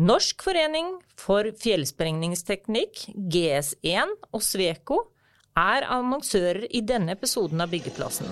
Norsk forening for fjellsprengningsteknikk, GS1 og Sveko er annonsører i denne episoden av Byggeplassen.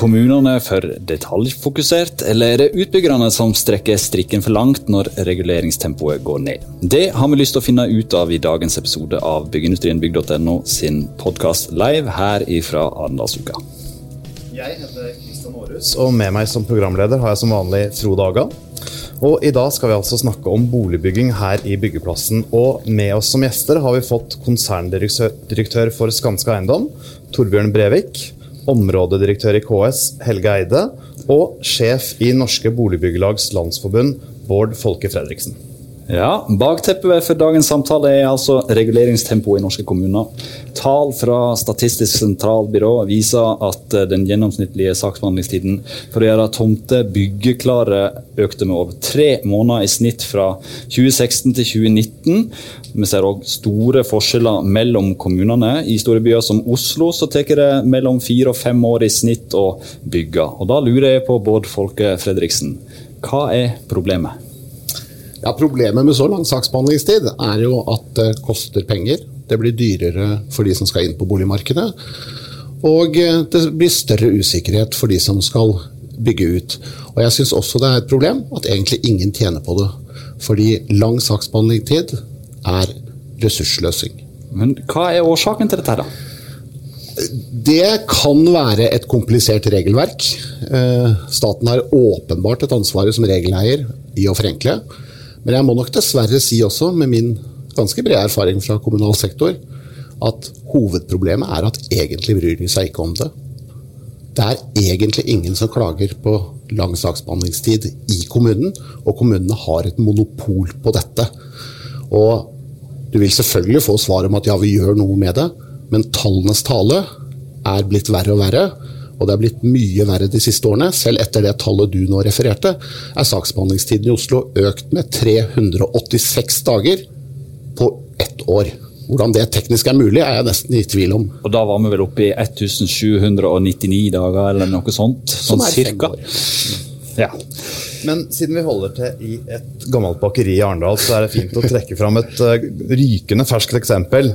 Kommunene for detaljfokusert, eller er det utbyggerne som strekker strikken for langt når reguleringstempoet går ned? Det har vi lyst til å finne ut av i dagens episode av byggeindustrienbygg.no sin podkast live her ifra Arendalsuka. Jeg heter Kristian Aarhus, og med meg som programleder har jeg som vanlig Frode Hagan. Og I dag skal vi altså snakke om boligbygging her i byggeplassen. Og Med oss som gjester har vi fått konserndirektør for Skanska Eiendom, Torbjørn Brevik områdedirektør i KS, Helge Eide, og sjef i Norske Boligbyggelags Landsforbund, Bård Folke Fredriksen. Ja, Bakteppet for dagens samtale er altså reguleringstempoet i norske kommuner. Tall fra Statistisk sentralbyrå viser at eh, den gjennomsnittlige saksbehandlingstiden for å gjøre tomter byggeklare økte med over tre måneder i snitt fra 2016 til 2019. Vi ser òg store forskjeller mellom kommunene. I store byer som Oslo så tar det mellom fire og fem år i snitt å bygge. Og Da lurer jeg på Bård Folke Fredriksen, hva er problemet? Ja, Problemet med så lang saksbehandlingstid er jo at det koster penger. Det blir dyrere for de som skal inn på boligmarkedet. Og eh, det blir større usikkerhet for de som skal bygge ut. Og jeg syns også det er et problem at egentlig ingen tjener på det. Fordi lang saksbehandlingstid er ressursløsing. Men hva er årsaken til dette, da? Det kan være et komplisert regelverk. Eh, staten har åpenbart et ansvar som regeleier i å forenkle. Men jeg må nok dessverre si også, med min ganske brede erfaring fra kommunal sektor, at hovedproblemet er at egentlig bryr de seg ikke om det. Det er egentlig ingen som klager på lang saksbehandlingstid i kommunen, og kommunene har et monopol på dette. Og du vil selvfølgelig få svar om at ja, vi gjør noe med det, men tallenes tale er blitt verre og verre. Og det er blitt mye verre de siste årene. Selv etter det tallet du nå refererte, er saksbehandlingstiden i Oslo økt med 386 dager på ett år. Hvordan det teknisk er mulig, er jeg nesten i tvil om. Og Da var vi vel oppe i 1799 dager, eller noe sånt? Sånn cirka. Ja. Men siden vi holder til i et gammelt bakeri i Arendal, så er det fint å trekke fram et uh, rykende ferskt eksempel.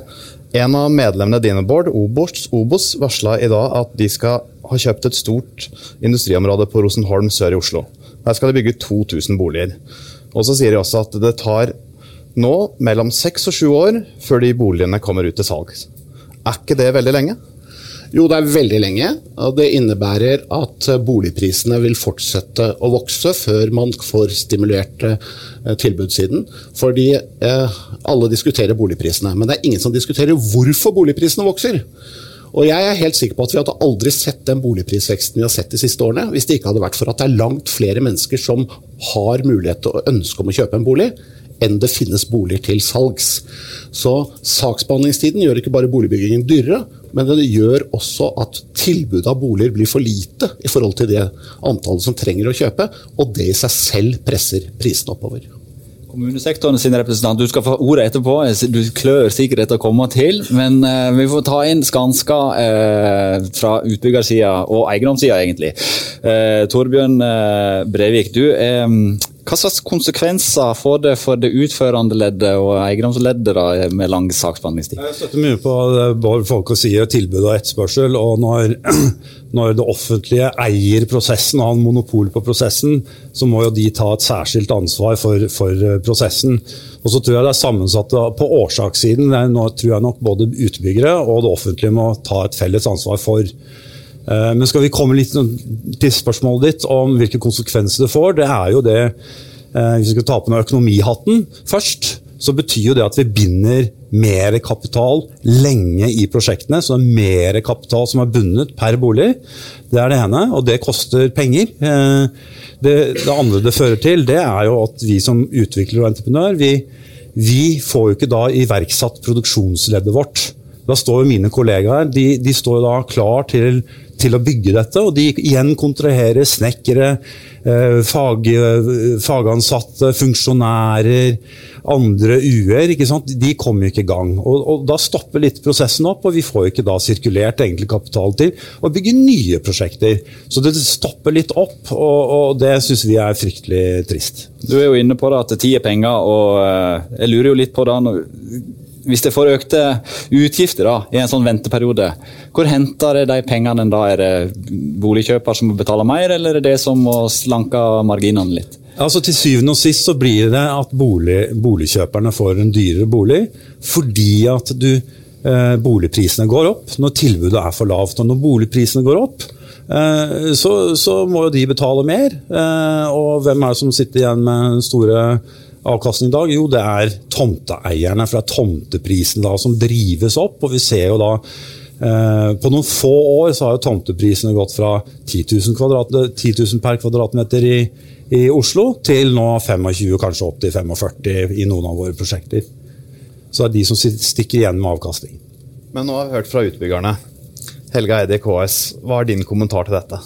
En av medlemmene dine, Bård, Obos, Obos varsla i dag at de skal ha kjøpt et stort industriområde på Rosenholm sør i Oslo. Der skal de bygge 2000 boliger. Og så sier de også at det tar nå mellom seks og sju år før de boligene kommer ut til salg. Er ikke det veldig lenge? Jo, det er veldig lenge. og Det innebærer at boligprisene vil fortsette å vokse før man får stimulert eh, tilbudssiden. Fordi eh, alle diskuterer boligprisene, men det er ingen som diskuterer hvorfor boligprisene vokser. Og jeg er helt sikker på at vi hadde aldri sett den boligprisveksten vi har sett de siste årene, hvis det ikke hadde vært for at det er langt flere mennesker som har mulighet til å ønske om å kjøpe en bolig, enn det finnes boliger til salgs. Så saksbehandlingstiden gjør ikke bare boligbyggingen dyrere, men det gjør også at tilbudet av boliger blir for lite i forhold til det antallet som trenger å kjøpe, og det i seg selv presser prisene oppover. Kommunesektoren sin representant, du skal få ordet etterpå. Du klør sikkert etter å komme til. Men eh, vi får ta inn Skanska eh, fra utbyggersida og eiendomssida, egentlig. Eh, Torbjørn Brevik, du um, hva slags konsekvenser får det for det utførende leddet og eiendomsleddet med lang saksbehandlingstid? Jeg støtter mye på det Bård Folke sier, tilbud og etterspørsel. og når, når, det offentlige eier prosessen og har en monopol på prosessen, så må jo de ta et særskilt ansvar for, for prosessen. Og så tror jeg det er sammensatt på årsakssiden. Nå tror jeg nok både utbyggere og det offentlige må ta et felles ansvar for. Eh, men skal vi komme litt til spørsmålet ditt om hvilke konsekvenser det får, det er jo det eh, Hvis vi skal ta på noe økonomihatten først, så betyr jo det at vi binder mer kapital lenge i prosjektene. Så det er mer kapital som er bundet per bolig. Det er det ene, og det koster penger. Eh, det, det andre det fører til, det er jo at vi som utvikler og entreprenør, vi vi får jo ikke da iverksatt produksjonsleddet vårt. Da står jo mine kollegaer de, de står da klar til, til, å bygge dette, og de igjen kontraherer snekkere, eh, fag, fagansatte, funksjonærer, andre UR. De kommer ikke i gang. Og, og, Da stopper litt prosessen opp, og vi får ikke da sirkulert egentlig kapital til å bygge nye prosjekter. Så det stopper litt opp, og, og det syns vi er fryktelig trist. Du er jo inne på det at tid er penger, og eh, jeg lurer jo litt på det hvis det får økte utgifter da, i en sånn venteperiode, hvor henter det de pengene da? Er det boligkjøper som må betale mer, eller er det det som må slanke marginene litt? Altså Til syvende og sist så blir det at bolig, boligkjøperne får en dyrere bolig fordi at du, eh, boligprisene går opp når tilbudet er for lavt. Og når boligprisene går opp, eh, så, så, må jo de betale mer. Eh, og hvem er det som sitter igjen med store avkastning i dag? Jo, det er tomteeierne. For det er tomteprisen da som drives opp. Og vi ser jo da eh, på noen få år så har jo tomteprisene gått fra 10 000, kvadrat, 10 000 per kvadratmeter i i Oslo, til nå 25, kanskje opp til 45 i noen av våre prosjekter. Så det er de som stikker igjen med avkastning. Men nå har vi hørt fra utbyggerne. Helga Eide i KS, hva er din kommentar til dette?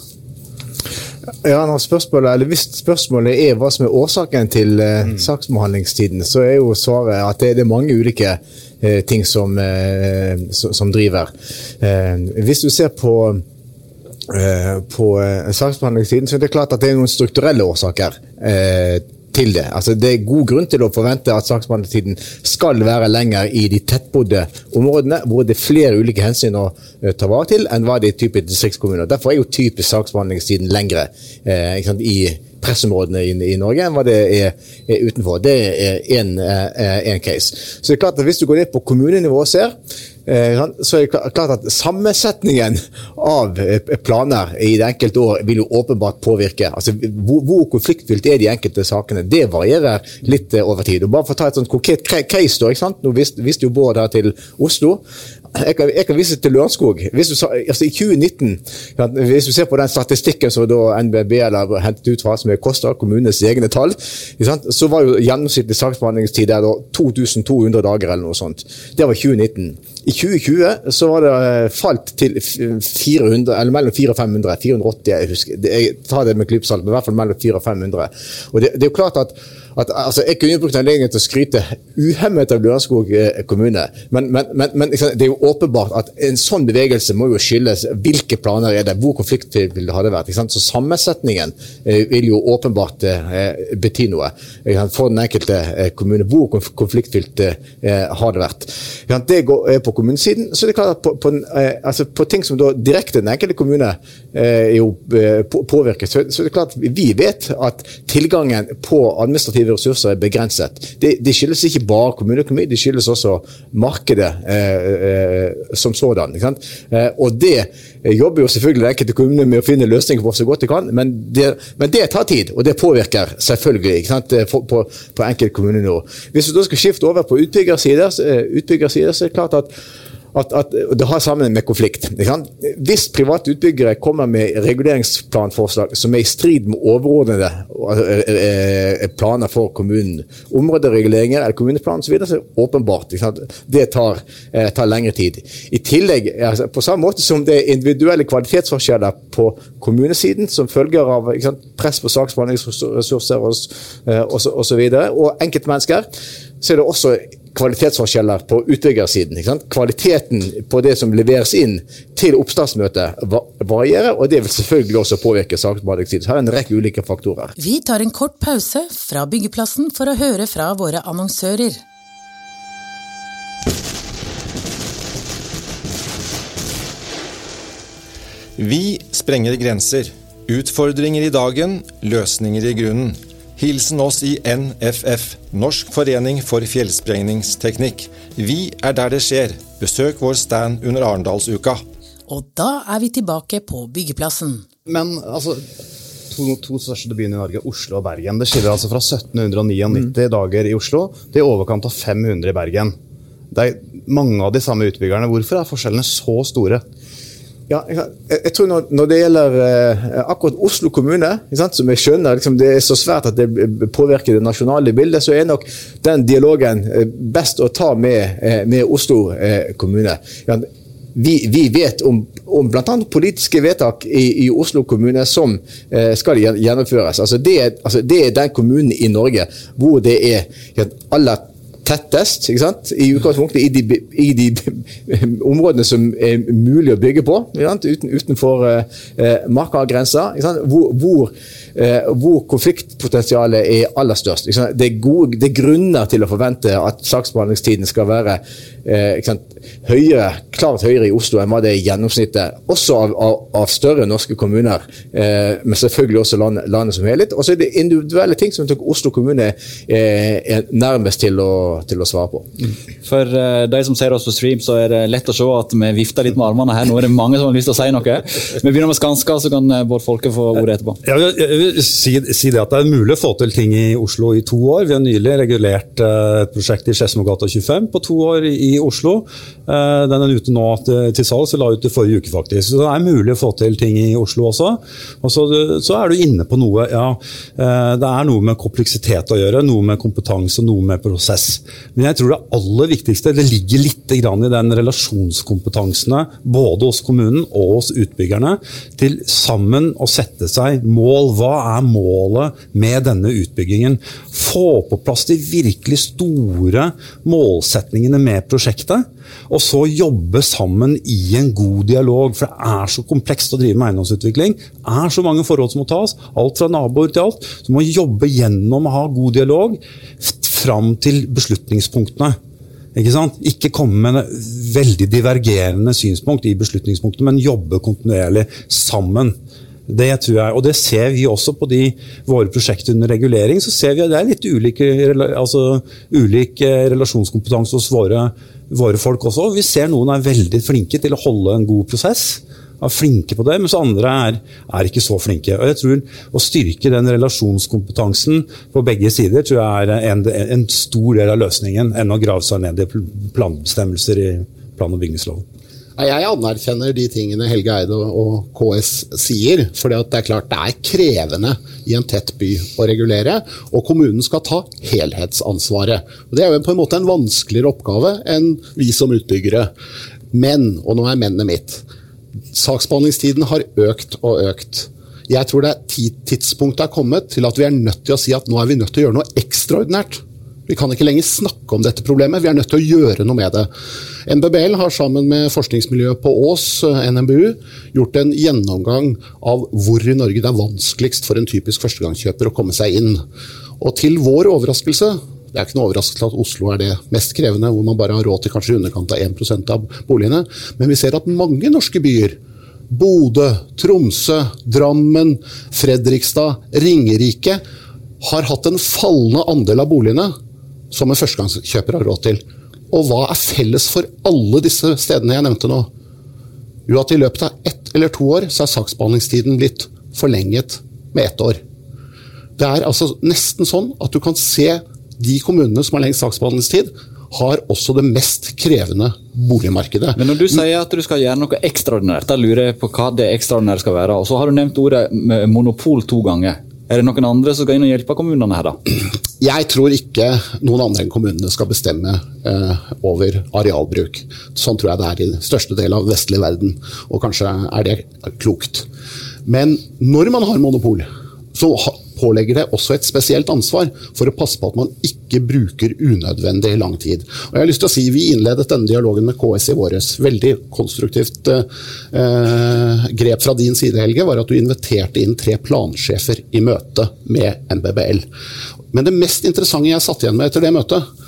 Ja, spørsmålet, eller Hvis spørsmålet er hva som er årsaken til eh, mm. saksbehandlingstiden, så er jo svaret at det, det er mange ulike eh, ting som, eh, som driver. Eh, hvis du ser på Eh, på eh, saksbehandlingstiden, så er det klart at det er noen strukturelle årsaker til det. Altså, det er god grunn til å forvente at saksbehandlingstiden skal være lenger i de tettbodde områdene, hvor det er flere ulike hensyn å ta vare til enn hva det er typisk distriktskommuner. Derfor er jo typisk saksbehandlingstiden lengre eh, sant, i pressområdene i, i, Norge enn hva det er, er utenfor. Det er én case. Så det er klart at Hvis du går ned på kommunenivå og ser, Eh, så er det klart at Sammensetningen av eh, planer i det enkelte år vil jo åpenbart påvirke. altså Hvor, konfliktfylt er de enkelte sakene? Det varierer litt eh, over tid. Og bare for å ta et sånt konkret case, da, ikke sant? Nå visste, visste jo Bård her til Oslo. Jeg kan, jeg kan, vise til Lørenskog. Altså I 2019, hvis du ser på den statistikken som da NBB har hentet ut fra, som er Kosta, kommunenes egne tall, så var jo gjennomsnittlig saksbehandlingstid der da 2200 dager eller noe sånt. Det var 2019. I 2020 så var det eh, falt til 400, eller mellom 400 og 500. 480, jeg husker. Jeg tar det med klypsalt, men i hvert fall mellom 400 og 500. Og det, det er jo klart at at, altså, Jeg kunne brukt anledningen til å skryte uhemmet av Lørenskog eh, kommune, men, men, men, men det er jo åpenbart at en sånn bevegelse må jo skyldes hvilke planer er det, hvor konfliktfylt det hadde vært. Så Sammensetningen eh, vil jo åpenbart eh, bety noe for den enkelte kommune. Hvor konfliktfylt har det vært. Det går på kommunesiden. så det er klart at på, på, altså, på ting som da direkte den enkelte kommune jo påvirket. så, det er klart vi vet at tilgangen på administrative ressurser er begrenset. Det, det skyldes ikke bare kommuneøkonomi, det skyldes også markedet eh, eh, som sådan. Eh, og det jobber jo selvfølgelig den enkelte kommune med å finne løsninger på så godt de kan, men det, men det tar tid, og det påvirker selvfølgelig eh, på, på, på enkelt kommunenivå. Hvis du da skal skifte over på utbyggersider eh, så er det klart at at, at, det har sammen med konflikt. Hvis private utbyggere kommer med reguleringsplanforslag som er i strid med overordnede eh, eh, planer for kommunen, områdereguleringer eller kommuneplan osv., så, så er det åpenbart det tar, eh, tar, lengre tid. I tillegg, altså, På samme måte som det er individuelle kvalitetsforskjeller på kommunesiden som følger av sant, press på saksbehandlingsressurser osv., og, og, så videre, og enkeltmennesker, så er det også kvalitetsforskjeller på utbyggersiden. Kvaliteten på det som leveres inn til oppstartsmøtet varierer, og det vil selvfølgelig også påvirke saksbehandlingstid. Så her er en rekke ulike faktorer. Vi tar en kort pause fra byggeplassen for å høre fra våre annonsører. Vi sprenger grenser. Utfordringer i dagen, løsninger i grunnen. Hilsen oss i NFF, Norsk forening for fjellsprengningsteknikk. Vi er der det skjer. Besøk vår stand under Arendalsuka. Og da er vi tilbake på byggeplassen. Men altså, to, to største byene i Norge, Oslo og Bergen. Det skiller altså fra 1799 mm. dager i Oslo til i overkant av 500 i Bergen. Det er mange av de samme utbyggerne. Hvorfor er forskjellene så store? Ja, jeg, tror når, det gjelder eh, akkurat Oslo kommune, som jeg skjønner liksom, det er så svært at det påvirker det nasjonale bildet, så er nok den dialogen eh, best å ta med, eh, med Oslo kommune. Vi, vi, vet om, om bl.a. politiske vedtak i, i, Oslo kommune som skal gjennomføres. Altså det, altså det, er den kommunen i Norge hvor det er aller tettest, ikke sant? i utgangspunktet i de, i de områdene som er mulig å bygge på, Uten, utenfor eh, markagrensa. Hvor, hvor, eh, hvor, konfliktpotensialet er aller størst. Det er, gode, det, er grunner til å forvente at saksbehandlingstiden skal være eh, høyere, klart høyere i Oslo enn hva det er i gjennomsnittet, også av, av, av større norske kommuner, eh, men selvfølgelig også land, landet som helhet. Og så er det individuelle ting som Oslo kommune eh, er nærmest til å til å svare på. For de som ser oss på stream, så er det lett å se at vi vifter litt med armene her. Nå er det mange som har lyst til å si noe. Vi begynner med Skanska, så kan Bård Folke få ordet etterpå. Jeg si, si, det at det er mulig å få til ting i Oslo i to år. Vi har nylig regulert uh, et prosjekt i Skedsmogata 25 på to år i, i Oslo. den er ute nå til, salgs, la ut det forrige uke faktisk. Så det er mulig å få til ting i Oslo også. Og så, så er du inne på noe, ja. det er noe med kompleksitet å gjøre, noe med kompetanse, noe med prosess. Men jeg tror det aller viktigste det ligger litt i den relasjonskompetansene både hos kommunen og hos utbyggerne til sammen å sette seg mål. Hva er målet med denne utbyggingen? Få på plass de virkelig store målsetningene med prosjektet. Og så jobbe sammen i en god dialog, for det er så komplekst å drive med eiendomsutvikling. Det er så mange forhold som må tas, alt fra naboer til alt. Så må jobbe gjennom å ha god dialog fram til beslutningspunktene. Ikke, sant? ikke komme med veldig divergerende synspunkt i beslutningspunktene, men jobbe kontinuerlig sammen. Det tror jeg, og det ser vi også på de, våre prosjekter under regulering. så ser vi at Det er litt ulik, altså, ulik eh, relasjonskompetanse hos våre, våre folk også. Vi ser noen er veldig flinke til å holde en god prosess er flinke på det, mens andre er, er, ikke så flinke. Og jeg tror Å styrke den relasjonskompetansen på begge sider tror jeg er en, en stor del av løsningen, enn å grave seg ned i planbestemmelser i plan- og bygningsloven. Jeg anerkjenner de tingene Helge Eide og KS sier. For det er klart det er krevende i en tett by å regulere. Og kommunen skal ta helhetsansvaret. Det er jo på en måte en vanskeligere oppgave enn vi som utbyggere. Men, og nå er mennet mitt, saksbehandlingstiden har økt og økt. Jeg tror det er tidspunktet er kommet til at vi er nødt til å si at nå er vi nødt til å gjøre noe ekstraordinært. Vi kan ikke lenger snakke om dette problemet, vi er nødt til å gjøre noe med det. NBBL har sammen med forskningsmiljøet på Ås, NMBU, gjort en gjennomgang av hvor i Norge det er vanskeligst for en typisk førstegangskjøper å komme seg inn. Og til vår overraskelse det er ikke noe overraskelse at Oslo er det mest krevende, hvor man bare har råd til kanskje i underkant av 1% av boligene. Men vi ser at mange norske byer, Bodø, Tromsø, Drammen, Fredrikstad, Ringerike, har hatt en fallende andel av boligene som en førstegangskjøper har råd til. Og hva er felles for alle disse stedene jeg nevnte nå? Jo, at i løpet av ett eller to år så er saksbehandlingstiden blitt forlenget med ett år. Det er altså nesten sånn at du kan se de kommunene som har lengst saksbehandlingstid, har også det mest krevende boligmarkedet. Men når du sier at du skal gjøre noe ekstraordinært, da lurer jeg på hva det ekstraordinære skal være. Og så har du nevnt ordet monopol to ganger. Er det noen andre som skal inn og hjelpe kommunene her, da? Jeg tror ikke noen andre enn kommunene skal bestemme eh, over arealbruk. Sånn tror jeg det er i største del av vestlig verden, og kanskje er det klokt. Men når man har monopol, så pålegger det også et spesielt ansvar for å passe på at man ikke bruker unødvendig lang tid. Og jeg har lyst til å si Vi innledet denne dialogen med KS i våres. Veldig konstruktivt eh, grep fra din side, Helge, var at du inviterte inn tre plansjefer i møte med NBBL. Men det mest interessante jeg satt igjen med etter det møtet,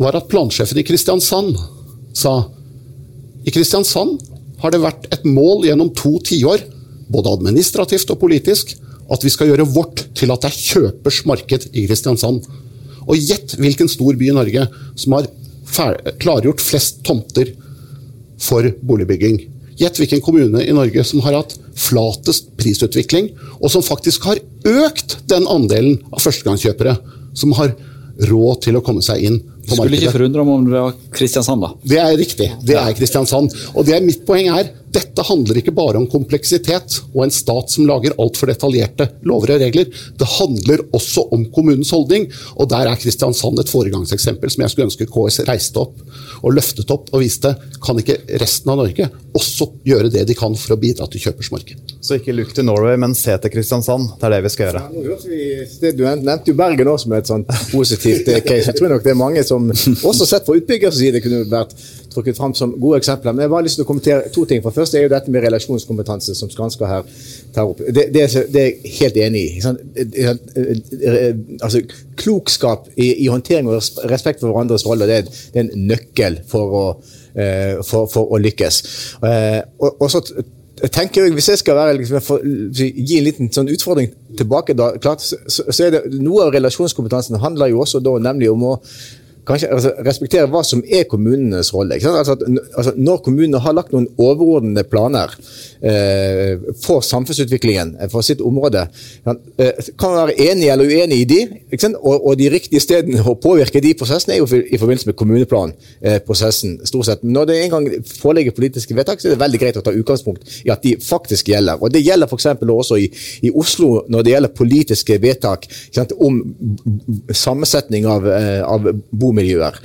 var at plansjefen i Kristiansand sa i Kristiansand har det vært et mål gjennom to tiår, både administrativt og politisk, at vi skal gjøre vårt til at det er kjøpers marked i Kristiansand. Og gjett hvilken stor by i Norge som har klargjort flest tomter for boligbygging. Gjett hvilken kommune i Norge som har hatt flatest prisutvikling, og som faktisk har økt den andelen av førstegangskjøpere som har råd til å komme seg inn på markedet. Skulle ikke forundre meg om det var Kristiansand, da. Det er riktig. Det er Kristiansand. Og det er mitt poeng er Dette handler ikke bare om kompleksitet og en stat som lager altfor detaljerte lover og regler. Det handler også om kommunens holdning, og der er Kristiansand et foregangseksempel som jeg skulle ønske KS reiste opp og løftet opp og viste kan ikke resten av Norge også gjøre det de kan for å bidra til kjøpersmarked? Så ikke look to Norway, men se til Kristiansand. Det er det vi skal gjøre. Du nevnte jo Bergen også som et sånt positivt case. Jeg tror nok det er mange som også sett fra utbyggers side kunne vært trukket fram som gode eksempler. Men jeg har lyst til å kommentere to ting. For først er jo dette med relasjonskompetanse, som Skanska her tar opp. Det, det, det er jeg helt enig i. Altså, klokskap i, i, håndtering og respekt for hverandres roller, det, det er en nøkkel for å, eh, for, for å lykkes. Eh, og, og så tenker jeg, Hvis jeg skal være, liksom, for, gi en liten sånn utfordring tilbake, da, klart, så, så, er det noe av relasjonskompetansen handler jo også da nemlig om å kanskje altså, respektere hva som er kommunenes rolle. Altså, altså, når kommunene har lagt noen overordnede planer eh, for samfunnsutviklingen eh, for sitt område, kan, eh, kan være enig eller uenig i de, og, og, de riktige stedene å påvirke de prosessene er jo i forbindelse med kommuneplanprosessen. Eh, stort sett. Men når det en gang foreligger politiske vedtak, så er det veldig greit å ta utgangspunkt i at de faktisk gjelder. Og Det gjelder f.eks. også i, i, Oslo når det gjelder politiske vedtak om sammensetning av, eh, av bomiljø miljøer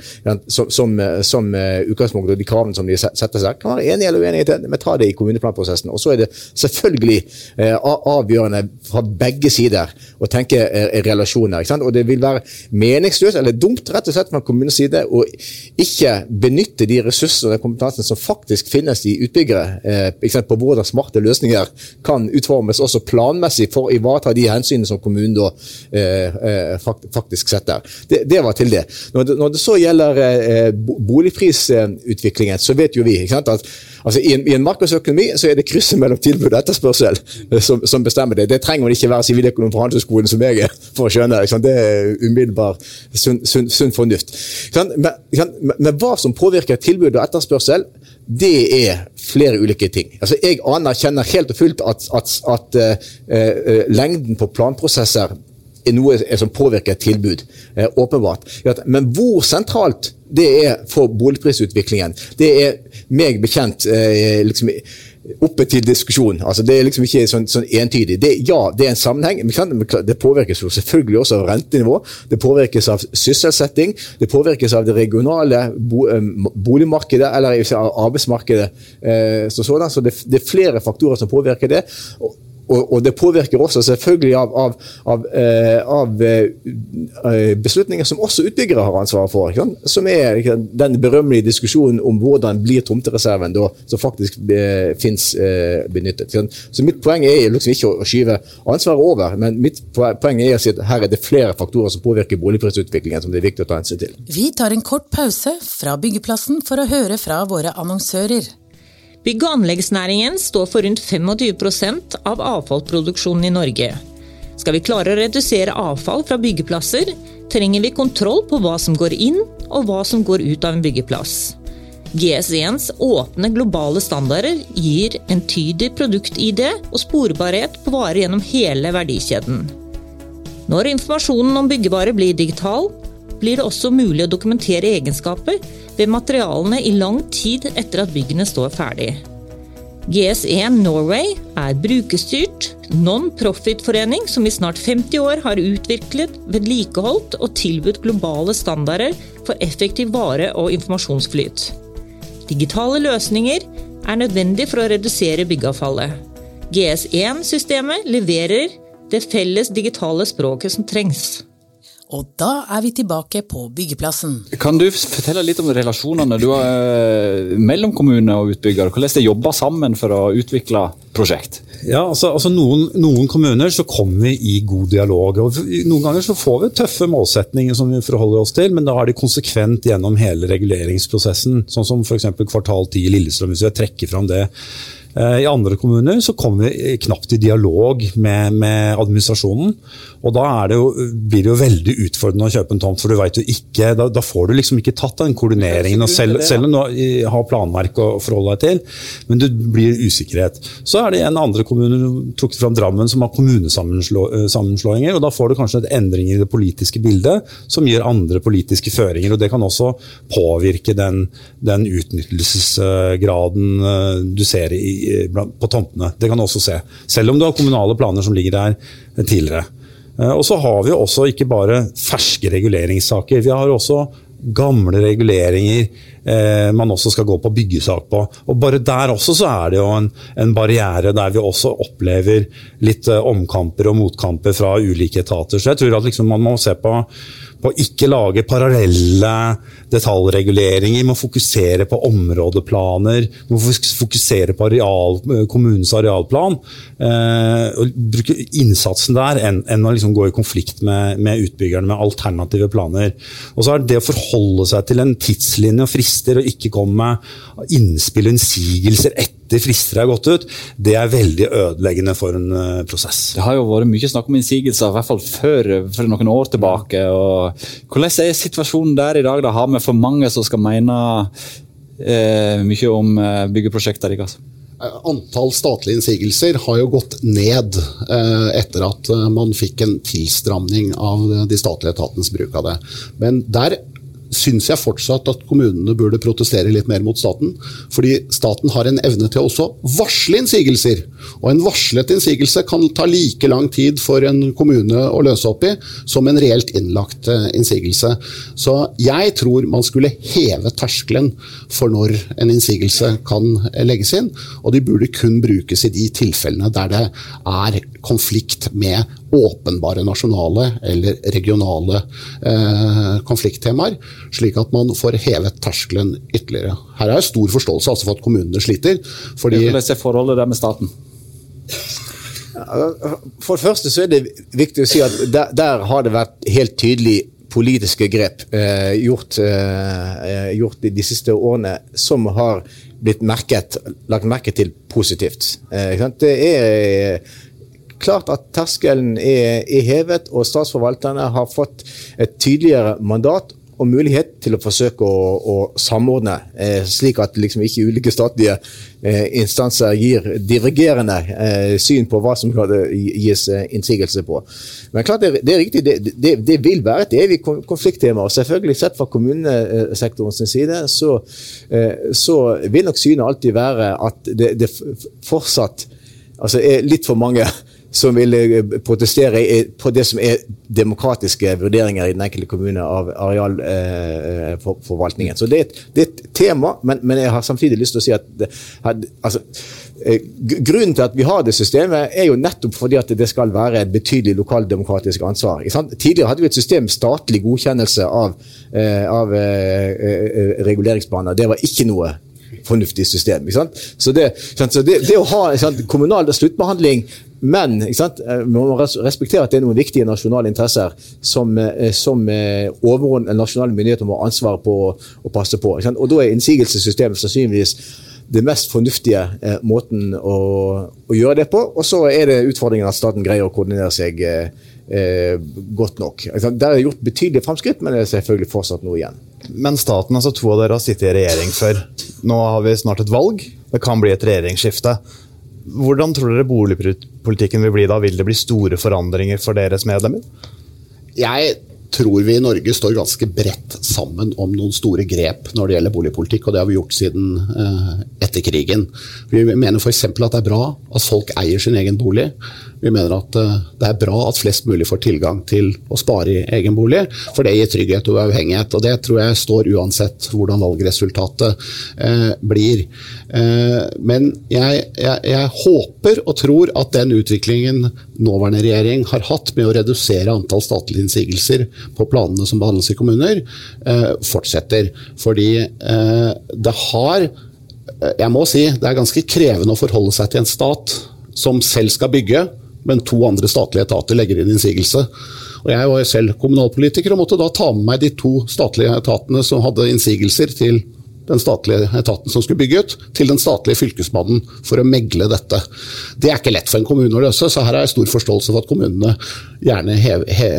som, som, som eh, utgangspunkt, og de kravene som de setter seg. Kan være enig eller uenig i det, men ta det i kommuneplanprosessen. Og så er det selvfølgelig eh, avgjørende fra begge sider å tenke eh, relasjoner. Og det vil være meningsløst eller dumt rett og slett fra kommunens side å ikke benytte de ressursene og den kompetansen som faktisk finnes i utbyggere, på hvordan smarte løsninger kan utformes også planmessig for å ivareta de hensynene som kommunen da faktisk setter. Det, det var til det. Når, når det så gjelder eh, boligprisutviklingen, så vet jo vi at altså, i, en, i en markedsøkonomi så er det krysset mellom tilbud og etterspørsel eh, som, som, bestemmer det. Det trenger man ikke være siviløkonom fra Handelshøyskolen som jeg er for å skjønne. Det er umiddelbar sunn, sunn, sunn fornuft. Men, men, hva som påvirker tilbud og etterspørsel, det er flere ulike ting. Altså, jeg anerkjenner helt og fullt at, at, at uh, uh, lengden på planprosesser er noe som påvirker et tilbud. Eh, åpenbart. Men hvor sentralt det er for boligprisutviklingen, det er meg bekjent eh, liksom, oppe til diskusjon. Altså, det er liksom ikke sånn, sånn entydig. Det, ja, det er en sammenheng. men Det påvirkes jo selvfølgelig også av rentenivå. Det påvirkes av sysselsetting. Det påvirkes av det regionale bo, eh, boligmarkedet, eller arbeidsmarkedet. Eh, så, sånn. så det, det, er flere faktorer som påvirker det. Og, og, det påvirker også selvfølgelig av, av, av, eh, av eh, beslutninger som også utbyggere har ansvaret for. Som er den berømmelige diskusjonen om hvordan blir tomtereserven da, som faktisk eh, fins eh, benyttet. Så mitt poeng er liksom ikke å skyve ansvaret over, men mitt poeng er å si at her er det flere faktorer som påvirker boligprisutviklingen som det er viktig å ta hensyn til. Vi tar en kort pause fra byggeplassen for å høre fra våre annonsører. Bygg- og anleggsnæringen står for rundt 25% av avfallsproduksjonen i Norge. Skal vi klare å redusere avfall fra byggeplasser, trenger vi kontroll på hva som går inn og hva som går ut av en byggeplass. GS1s åpne globale standarder gir entydig produkt-ID og sporbarhet på varer gjennom hele verdikjeden. Når informasjonen om byggevare blir digital, blir det også mulig å dokumentere egenskaper ved materialene i lang tid etter at byggene står ferdig. GS1 Norway er brukerstyrt, non-profit-forening som i snart 50 år har utviklet, vedlikeholdt og tilbudt globale standarder for effektiv vare- og informasjonsflyt. Digitale løsninger er nødvendig for å redusere byggeavfallet. GS1-systemet leverer det felles digitale språket som trengs. Og da er vi tilbake på byggeplassen. Kan du fortelle litt om relasjonene du har eh, mellom kommune og utbygger? Hvordan de jobber sammen for å utvikle prosjekt? Ja, altså, altså noen, noen, kommuner så kommer vi i god dialog. og Noen ganger så får vi tøffe målsetninger som vi forholder oss til, men da er de konsekvent gjennom hele reguleringsprosessen. Sånn som f.eks. kvartal 10 i Lillestrøm, hvis jeg trekker fram det. Eh, I andre kommuner så kommer vi knapt i dialog med, med administrasjonen. Og da det jo, blir det jo veldig utfordrende å kjøpe en tomt, for du vet jo ikke, da, da får du liksom ikke tatt den koordineringen. og Selv, selv om du har planverk å forholde deg til, men det blir usikkerhet. Så er det en andre kommune, trukket fram Drammen som har kommunesammenslåinger. og Da får du kanskje et endring i det politiske bildet som gir andre politiske føringer. og Det kan også påvirke den, den utnyttelsesgraden eh, du ser i på tomtene. Det kan du også se. Selv om du har kommunale planer som ligger der tidligere. Og så har vi også ikke bare ferske reguleringssaker. Vi har også gamle reguleringer eh, man også skal gå på byggesak på. Og Bare der også så er det jo en, en barriere der vi også opplever litt eh, omkamper og motkamper fra ulike etater. Så jeg tror at liksom man må se på på å ikke lage parallelle detaljreguleringer. Må fokusere på områdeplaner, må fokusere på areal, kommunens arealplan. Eh, og Bruke innsatsen der enn, en å liksom gå i konflikt med, med, utbyggerne med alternative planer. Og så er Det å forholde seg til en tidslinje og frister, og ikke komme med innspill og innsigelser etter etter frister er gått ut, det er veldig ødeleggende for en uh, prosess. Det har jo vært mye snakk om innsigelser, i hvert fall før, for noen år tilbake. Hvordan er situasjonen der i dag? Da har vi for mange som skal mene eh, mye om uh, byggeprosjekter deres? Antall statlige innsigelser har jo gått ned eh, etter at man fikk en tilstramning av de statlige etatenes bruk av det. Men der syns jeg fortsatt at kommunene burde protestere litt mer mot staten. Fordi staten har en evne til å også varsle innsigelser. Og en varslet innsigelse kan ta like lang tid for en kommune å løse opp i som en reelt innlagt eh, innsigelse. Så jeg tror man skulle heve terskelen for når en innsigelse kan legges inn. Og de burde kun brukes i de tilfellene der det er konflikt med åpenbare nasjonale eller regionale eh, konflikttemaer, slik at man får hevet terskelen ytterligere. Her er stor forståelse altså for at kommunene sliter. Fordi Hvordan er forholdet der med staten? For det første så er det viktig å si at der, der har det vært helt tydelig politiske grep eh, gjort, eh, gjort de, de, siste årene som har blitt merket, lagt merke til positivt. Eh, det er klart at terskelen er, er, hevet, og statsforvalterne har fått et tydeligere mandat og mulighet til å forsøke å, å samordne, eh, slik at liksom ikke ulike statlige eh, instanser gir dirigerende eh, syn på hva som skal gis eh, innsigelse på. Men klart det, det er riktig, det, det, det, vil være et evig konflikttema. og Selvfølgelig sett fra kommunesektorens side, så, eh, så vil nok synet alltid være at det, fortsatt altså er litt for mange som vil eh, protestere på det som er demokratiske vurderinger i den enkelte kommune av arealforvaltningen. Eh, Så det er, et, det er, et, tema, men, men, jeg har samtidig lyst til å si at altså, eh, Grunnen til at vi har det systemet, er jo nettopp fordi at det skal være et betydelig lokaldemokratisk ansvar. Tidligere hadde vi et system statlig godkjennelse av, av reguleringsplaner. Det var ikke noe fornuftig system. Så det, så det, det å ha kommunal sluttbehandling men eh, vi må respektere at det er noen viktige nasjonale interesser som, eh, som eh, nasjonale myndigheter må ha ansvar på å passe på. Og Da er innsigelsessystemet sannsynligvis det mest fornuftige eh, måten å, å, gjøre det på. Og så er det utfordringen at staten greier å koordinere seg eh, godt nok. Der er gjort betydelige framskritt, men det er selvfølgelig fortsatt noe igjen. Men staten, altså to av dere har sittet i regjering før. Nå har vi snart et valg. Det kan bli et regjeringsskifte. Hvordan tror dere boligpolitikken vil bli da? Vil det bli store forandringer for deres medlemmer? Jeg tror vi i Norge står ganske bredt sammen om noen store grep når det gjelder boligpolitikk, og det har vi gjort siden eh, etter krigen. Vi mener f.eks. at det er bra at folk eier sin egen bolig. Vi mener at uh, det er bra at flest mulig får tilgang til å spare i egen bolig, for det gir trygghet og uavhengighet. og Det tror jeg står uansett hvordan valgresultatet eh, blir. Eh, men jeg, jeg, jeg, håper og tror at den utviklingen nåværende regjering har hatt med å redusere antall statlige innsigelser på planene som behandles i kommuner, fortsetter. Fordi det har jeg må si det er ganske krevende å forholde seg til en stat som selv skal bygge, men to andre statlige etater legger inn innsigelse. Og Jeg var selv kommunalpolitiker og måtte da ta med meg de to statlige etatene som hadde innsigelser til den statlige etaten som skulle bygge ut, til den statlige fylkesmannen for å megle dette. Det er ikke lett for en kommune å løse, så her har jeg stor forståelse for at kommunene gjerne hev, he,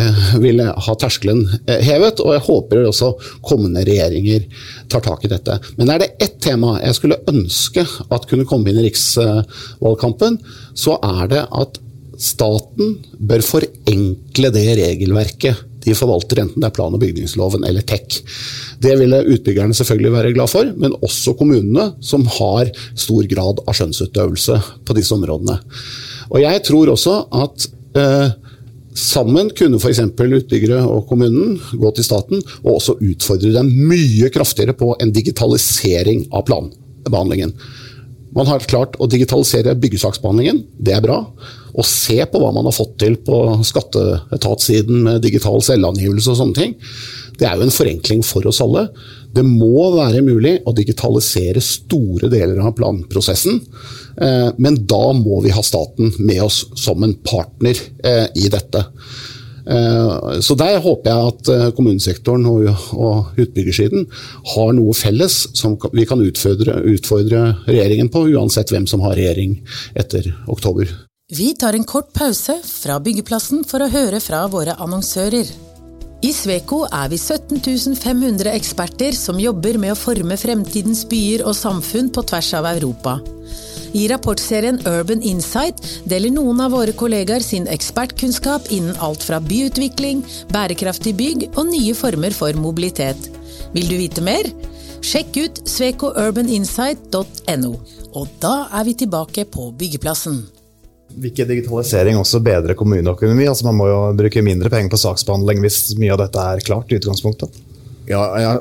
vil ha terskelen eh, hevet. Og jeg håper også kommende regjeringer tar tak i dette. Men er det ett tema jeg skulle ønske at kunne komme inn i riksvalgkampen, så er det at Staten bør forenkle det regelverket de forvalter, enten det er plan- og bygningsloven eller TEK. Det ville utbyggerne selvfølgelig være glad for, men også kommunene, som har stor grad av skjønnsutøvelse på disse områdene. Og Jeg tror også at eh, Sammen kunne f.eks. utbyggere og kommunen gå til staten og også utfordre dem mye kraftigere på en digitalisering av planbehandlingen. Man har klart å digitalisere byggesaksbehandlingen, det er bra. Å se på hva man har fått til på skatteetatssiden med digital selvangivelse og sånne ting, det er jo en forenkling for oss alle. Det må være mulig å digitalisere store deler av planprosessen. Eh, men da må vi ha staten med oss som en partner eh, i dette. Eh, så der håper jeg at kommunesektoren og utbyggersiden har noe felles som vi kan utfordre regjeringen på, uansett hvem som har regjering etter oktober. Vi tar en kort pause fra byggeplassen for å høre fra våre annonsører. I Sveko er vi 17 500 eksperter som jobber med å forme fremtidens byer og samfunn på tvers av Europa. I rapportserien Urban Insight deler noen av våre kollegaer sin ekspertkunnskap innen alt fra byutvikling, bærekraftig bygg og nye former for mobilitet. Vil du vite mer? Sjekk ut svekourbaninsight.no. Og da er vi tilbake på byggeplassen. Vil ikke digitalisering også bedre kommuneøkonomi? Altså Man må jo bruke mindre penger på saksbehandling hvis mye av dette er klart i utgangspunktet? Ja, ja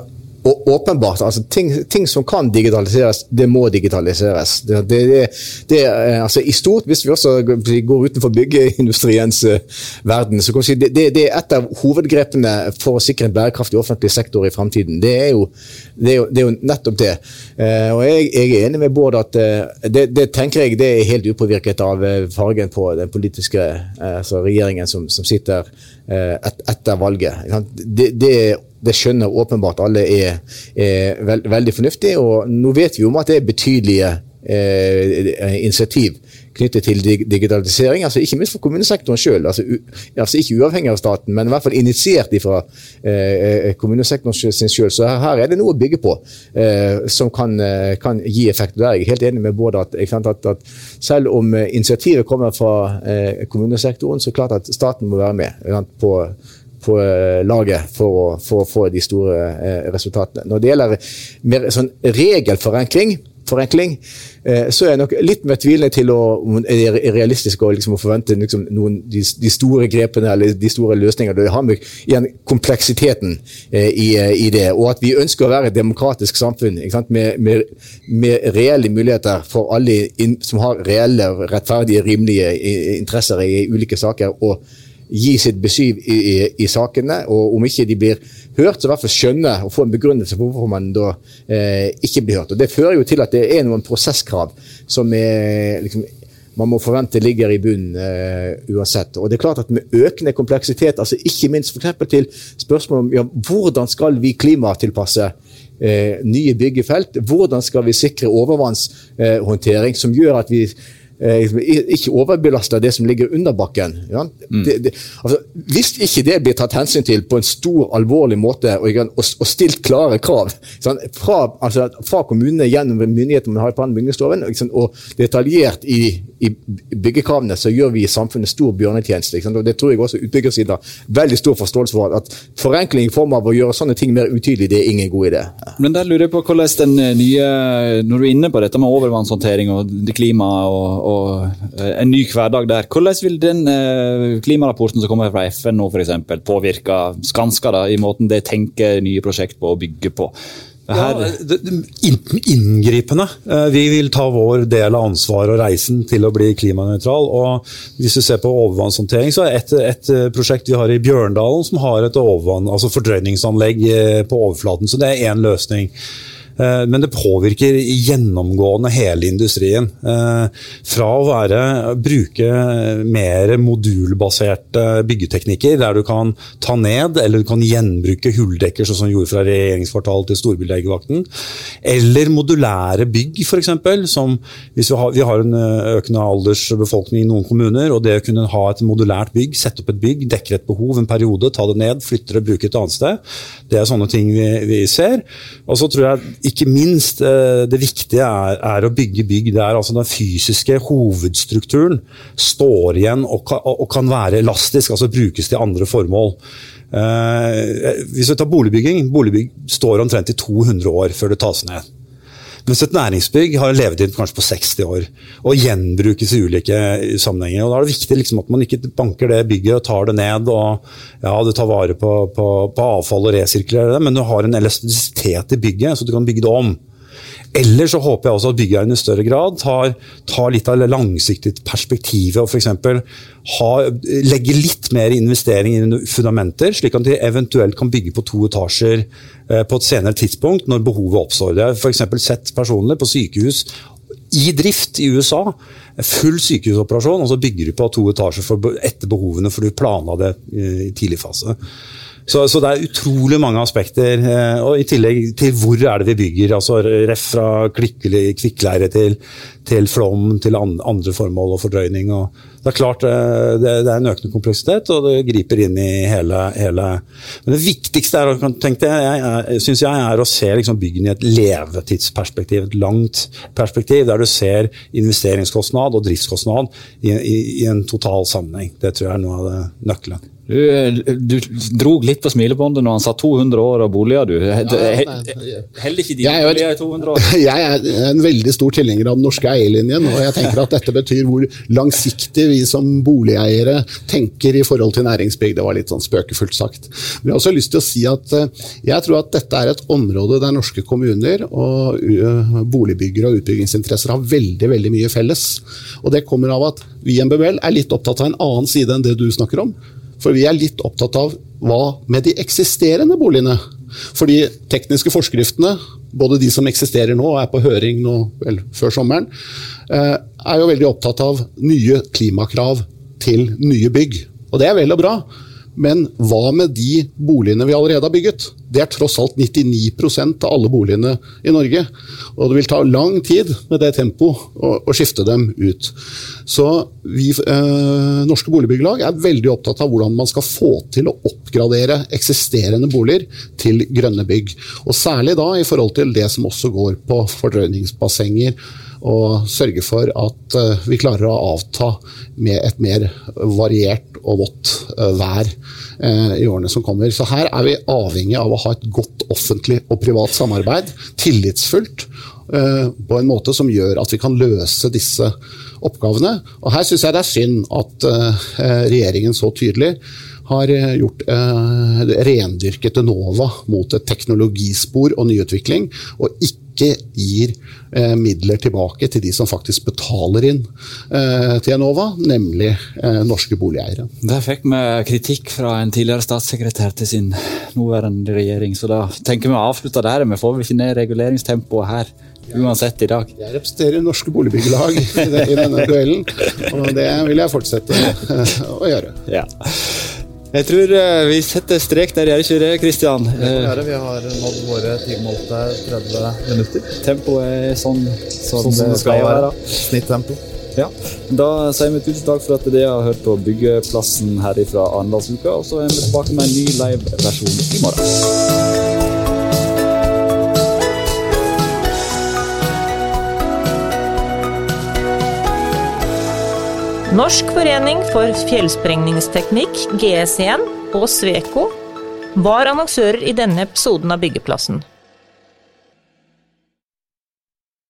og åpenbart, altså ting, ting, som kan digitaliseres, det må digitaliseres. Det, det, det, altså I stort, hvis vi også går utenfor byggeindustriens uh, verden, så kan vi si det, det, er et av hovedgrepene for å sikre en bærekraftig offentlig sektor i fremtiden. Det er jo, er jo, nettopp det. Uh, og jeg, jeg, er enig med Bård at det, tenker jeg det er helt upåvirket av fargen på den politiske altså regjeringen som, som sitter et, etter valget. Det, det det skjønner åpenbart alle er, er veld, veldig fornuftig. Og nå vet vi om at det er betydelige eh, initiativ knyttet til digitalisering. altså Ikke minst for kommunesektoren sjøl. Altså, altså, ikke uavhengig av staten, men i hvert fall initiert fra eh, kommunesektoren sin sjøl. Så her er det noe å bygge på eh, som kan, eh, kan, gi effekt. Der er jeg helt enig med både at, at, at selv om initiativet kommer fra eh, kommunesektoren, så er det klart at staten må være med på på eh, laget for å, for å få de store eh, resultatene. Når det gjelder mer sånn regelforenkling, forenkling, eh, så er jeg nok litt mer tvilende til å, om det er realistisk å, liksom, å forvente liksom, noen, de, de, store grepene eller de store løsningene. Det har med igjen kompleksiteten eh, i, i, det, og at vi ønsker å være et demokratisk samfunn med, med, med, reelle muligheter for alle in, som har reelle, rettferdige, rimelige interesser i ulike saker. og gi sitt besyv i, i, i, sakene, og om ikke de blir hørt, så i hvert fall skjønne og få en begrunnelse for hvorfor man da eh, ikke blir hørt. Og Det fører jo til at det er noen prosesskrav som er, liksom, man må forvente ligger i bunnen eh, uansett. Og det er klart at Med økende kompleksitet, altså ikke minst for til spørsmål om ja, hvordan skal vi klimatilpasse eh, nye byggefelt, hvordan skal vi sikre overvannshåndtering som gjør at vi ikke overbelaster det som ligger under bakken. Ja? Mm. Det, det, altså, hvis ikke det blir tatt hensyn til på en stor, alvorlig måte og, og, og stilt klare krav sånn, fra, altså, fra, kommunene gjennom myndighetene man har i plan- og bygningsloven, sånn, og detaljert i, i, byggekravene, så gjør vi samfunnet stor bjørnetjeneste. og Det tror jeg også utbyggersiden har veldig stor forståelse for. At forenkling i form av å gjøre sånne ting mer utydelig, det er ingen god idé. Men der lurer jeg på hvordan den nye, Når du er inne på dette med overvannshåndtering og klima og og eh, en ny hverdag der. Hvordan vil den eh, klimarapporten som kommer fra FN nå for eksempel, påvirke Skanska da, i måten de tenker nye prosjekt på og bygger på? Her... Ja, inngripende. Eh, vi vil ta vår del av ansvaret og reisen til å bli klimanøytral. og Hvis du ser på overvannshåndtering, så er et, et prosjekt vi har i Bjørndalen som har et overvann, altså fordrøyningsanlegg på overflaten. Så det er én løsning. Eh, men det påvirker gjennomgående hele industrien. Eh, fra å være, bruke mer modulbaserte byggeteknikker, der du kan ta ned eller du kan gjenbruke hulldekker, sånn som gjorde fra regjeringskvartalet til storbylegevakten, eller modulære bygg, f.eks. Som hvis vi har, vi har en eh, økende aldersbefolkning i noen kommuner, og det å kunne ha et modulært bygg, sette opp et bygg, dekker et behov en periode, ta det ned, flytte det, bruke et annet sted, det er sånne ting vi, vi ser. Og så tror jeg ikke minst eh, det viktige er, er, å bygge bygg der altså den fysiske hovedstrukturen står igjen og kan, og kan være elastisk, altså brukes til andre formål. Eh, hvis vi tar boligbygging, boligbygg står omtrent i 200 år før det tas ned. Mens et næringsbygg har levetid kanskje på 60 år og gjenbrukes i ulike sammenhenger. og Da er det viktig liksom at man ikke banker det bygget og tar det ned og ja, du tar vare på, på, på avfall og resirkulerer det, men du har en elastisitet i bygget, så du kan bygge det om. Eller så håper jeg også at byggherren i større grad tar, tar litt av det langsiktige perspektivet og f.eks. legger litt mer investering i fundamenter, slik at de eventuelt kan bygge på to etasjer på et senere tidspunkt når behovet oppstår. Jeg har f.eks. sett personer på sykehus i drift i USA. Full sykehusoperasjon, og så bygger du på to etasjer for, etter behovene, for du planla det i tidlig fase. Så, så, det er utrolig mange aspekter. Eh, og I tillegg til hvor er det vi bygger. altså Ref fra kvikkleire til, til flom, til andre formål og fordrøyning. Og det er klart eh, det, det, er en økende kompleksitet, og det griper inn i hele, hele Men det viktigste er, tenkte jeg, jeg, synes jeg, er å se liksom byggene i et levetidsperspektiv. Et langt perspektiv, der du ser investeringskostnad og driftskostnad i, i, i en total sammenheng. Det tror jeg er noe av nøkkelen. Du, du drog litt på smilebåndet når han sa 200 år og boliger, du. Heller ikke dine boliger i 200 år? Jeg er en veldig stor tilhenger av den norske eierlinjen, og jeg tenker at dette betyr hvor langsiktig vi som boligeiere tenker i forhold til næringsbygg. Det var litt sånn spøkefullt sagt. Men jeg har også lyst til å si at eh, jeg tror at dette er et område der norske kommuner og boligbyggere og utbyggingsinteresser har veldig, veldig mye felles. Og det kommer av at vi i MBBL er litt opptatt av en annen side enn det du snakker om. For vi er litt opptatt av hva med de eksisterende boligene. For de tekniske forskriftene, både de som eksisterer nå og er på høring nå, vel, før sommeren, eh, er jo veldig opptatt av nye klimakrav til nye bygg. Og det er vel og bra. Men hva med de boligene vi allerede har bygget? Det er tross alt 99% av alle boligene i Norge. Og det vil ta lang tid med det tempoet å, å, skifte dem ut. Så vi, eh, Norske Boligbyggelag er veldig opptatt av hvordan man skal få til å oppgradere eksisterende boliger til grønne bygg. Og særlig da i forhold til det som også går på fordrøyningsbassenger og sørge for at uh, vi klarer å avta med et mer variert og vått uh, vær uh, i årene som kommer. Så her er vi avhengig av å ha et godt offentlig og privat samarbeid, tillitsfullt, på en måte som gjør at vi kan løse disse oppgavene. Og her syns jeg det er synd at regjeringen så tydelig har gjort eh, rendyrket Enova mot et teknologispor og nyutvikling, og ikke ikke gir eh, midler tilbake til de som faktisk betaler inn eh, til Enova, nemlig eh, norske boligeiere. Der fikk vi kritikk fra en tidligere statssekretær til sin nåværende regjering, så da tenker vi å avslutte der. Vi får ikke ned reguleringstempoet her uansett i dag. Jeg representerer norske boligbyggelag i denne duellen, og det vil jeg fortsette å gjøre. Ja. Jeg tror uh, vi setter strek der, ikke det, Kristian? Vi har nådd våre timemålte 30 minutter. Tempoet er sånn, sånn, sånn som det skal være. Snittempo. Ja. Da sier vi tusen takk for at dere har hørt på Byggeplassen her fra Arendalsuka. Og så er vi tilbake med en ny live-versjon i morgen. Norsk forening for fjellsprengningsteknikk, GS1 og Sveko var annonsører i denne episoden av Byggeplassen.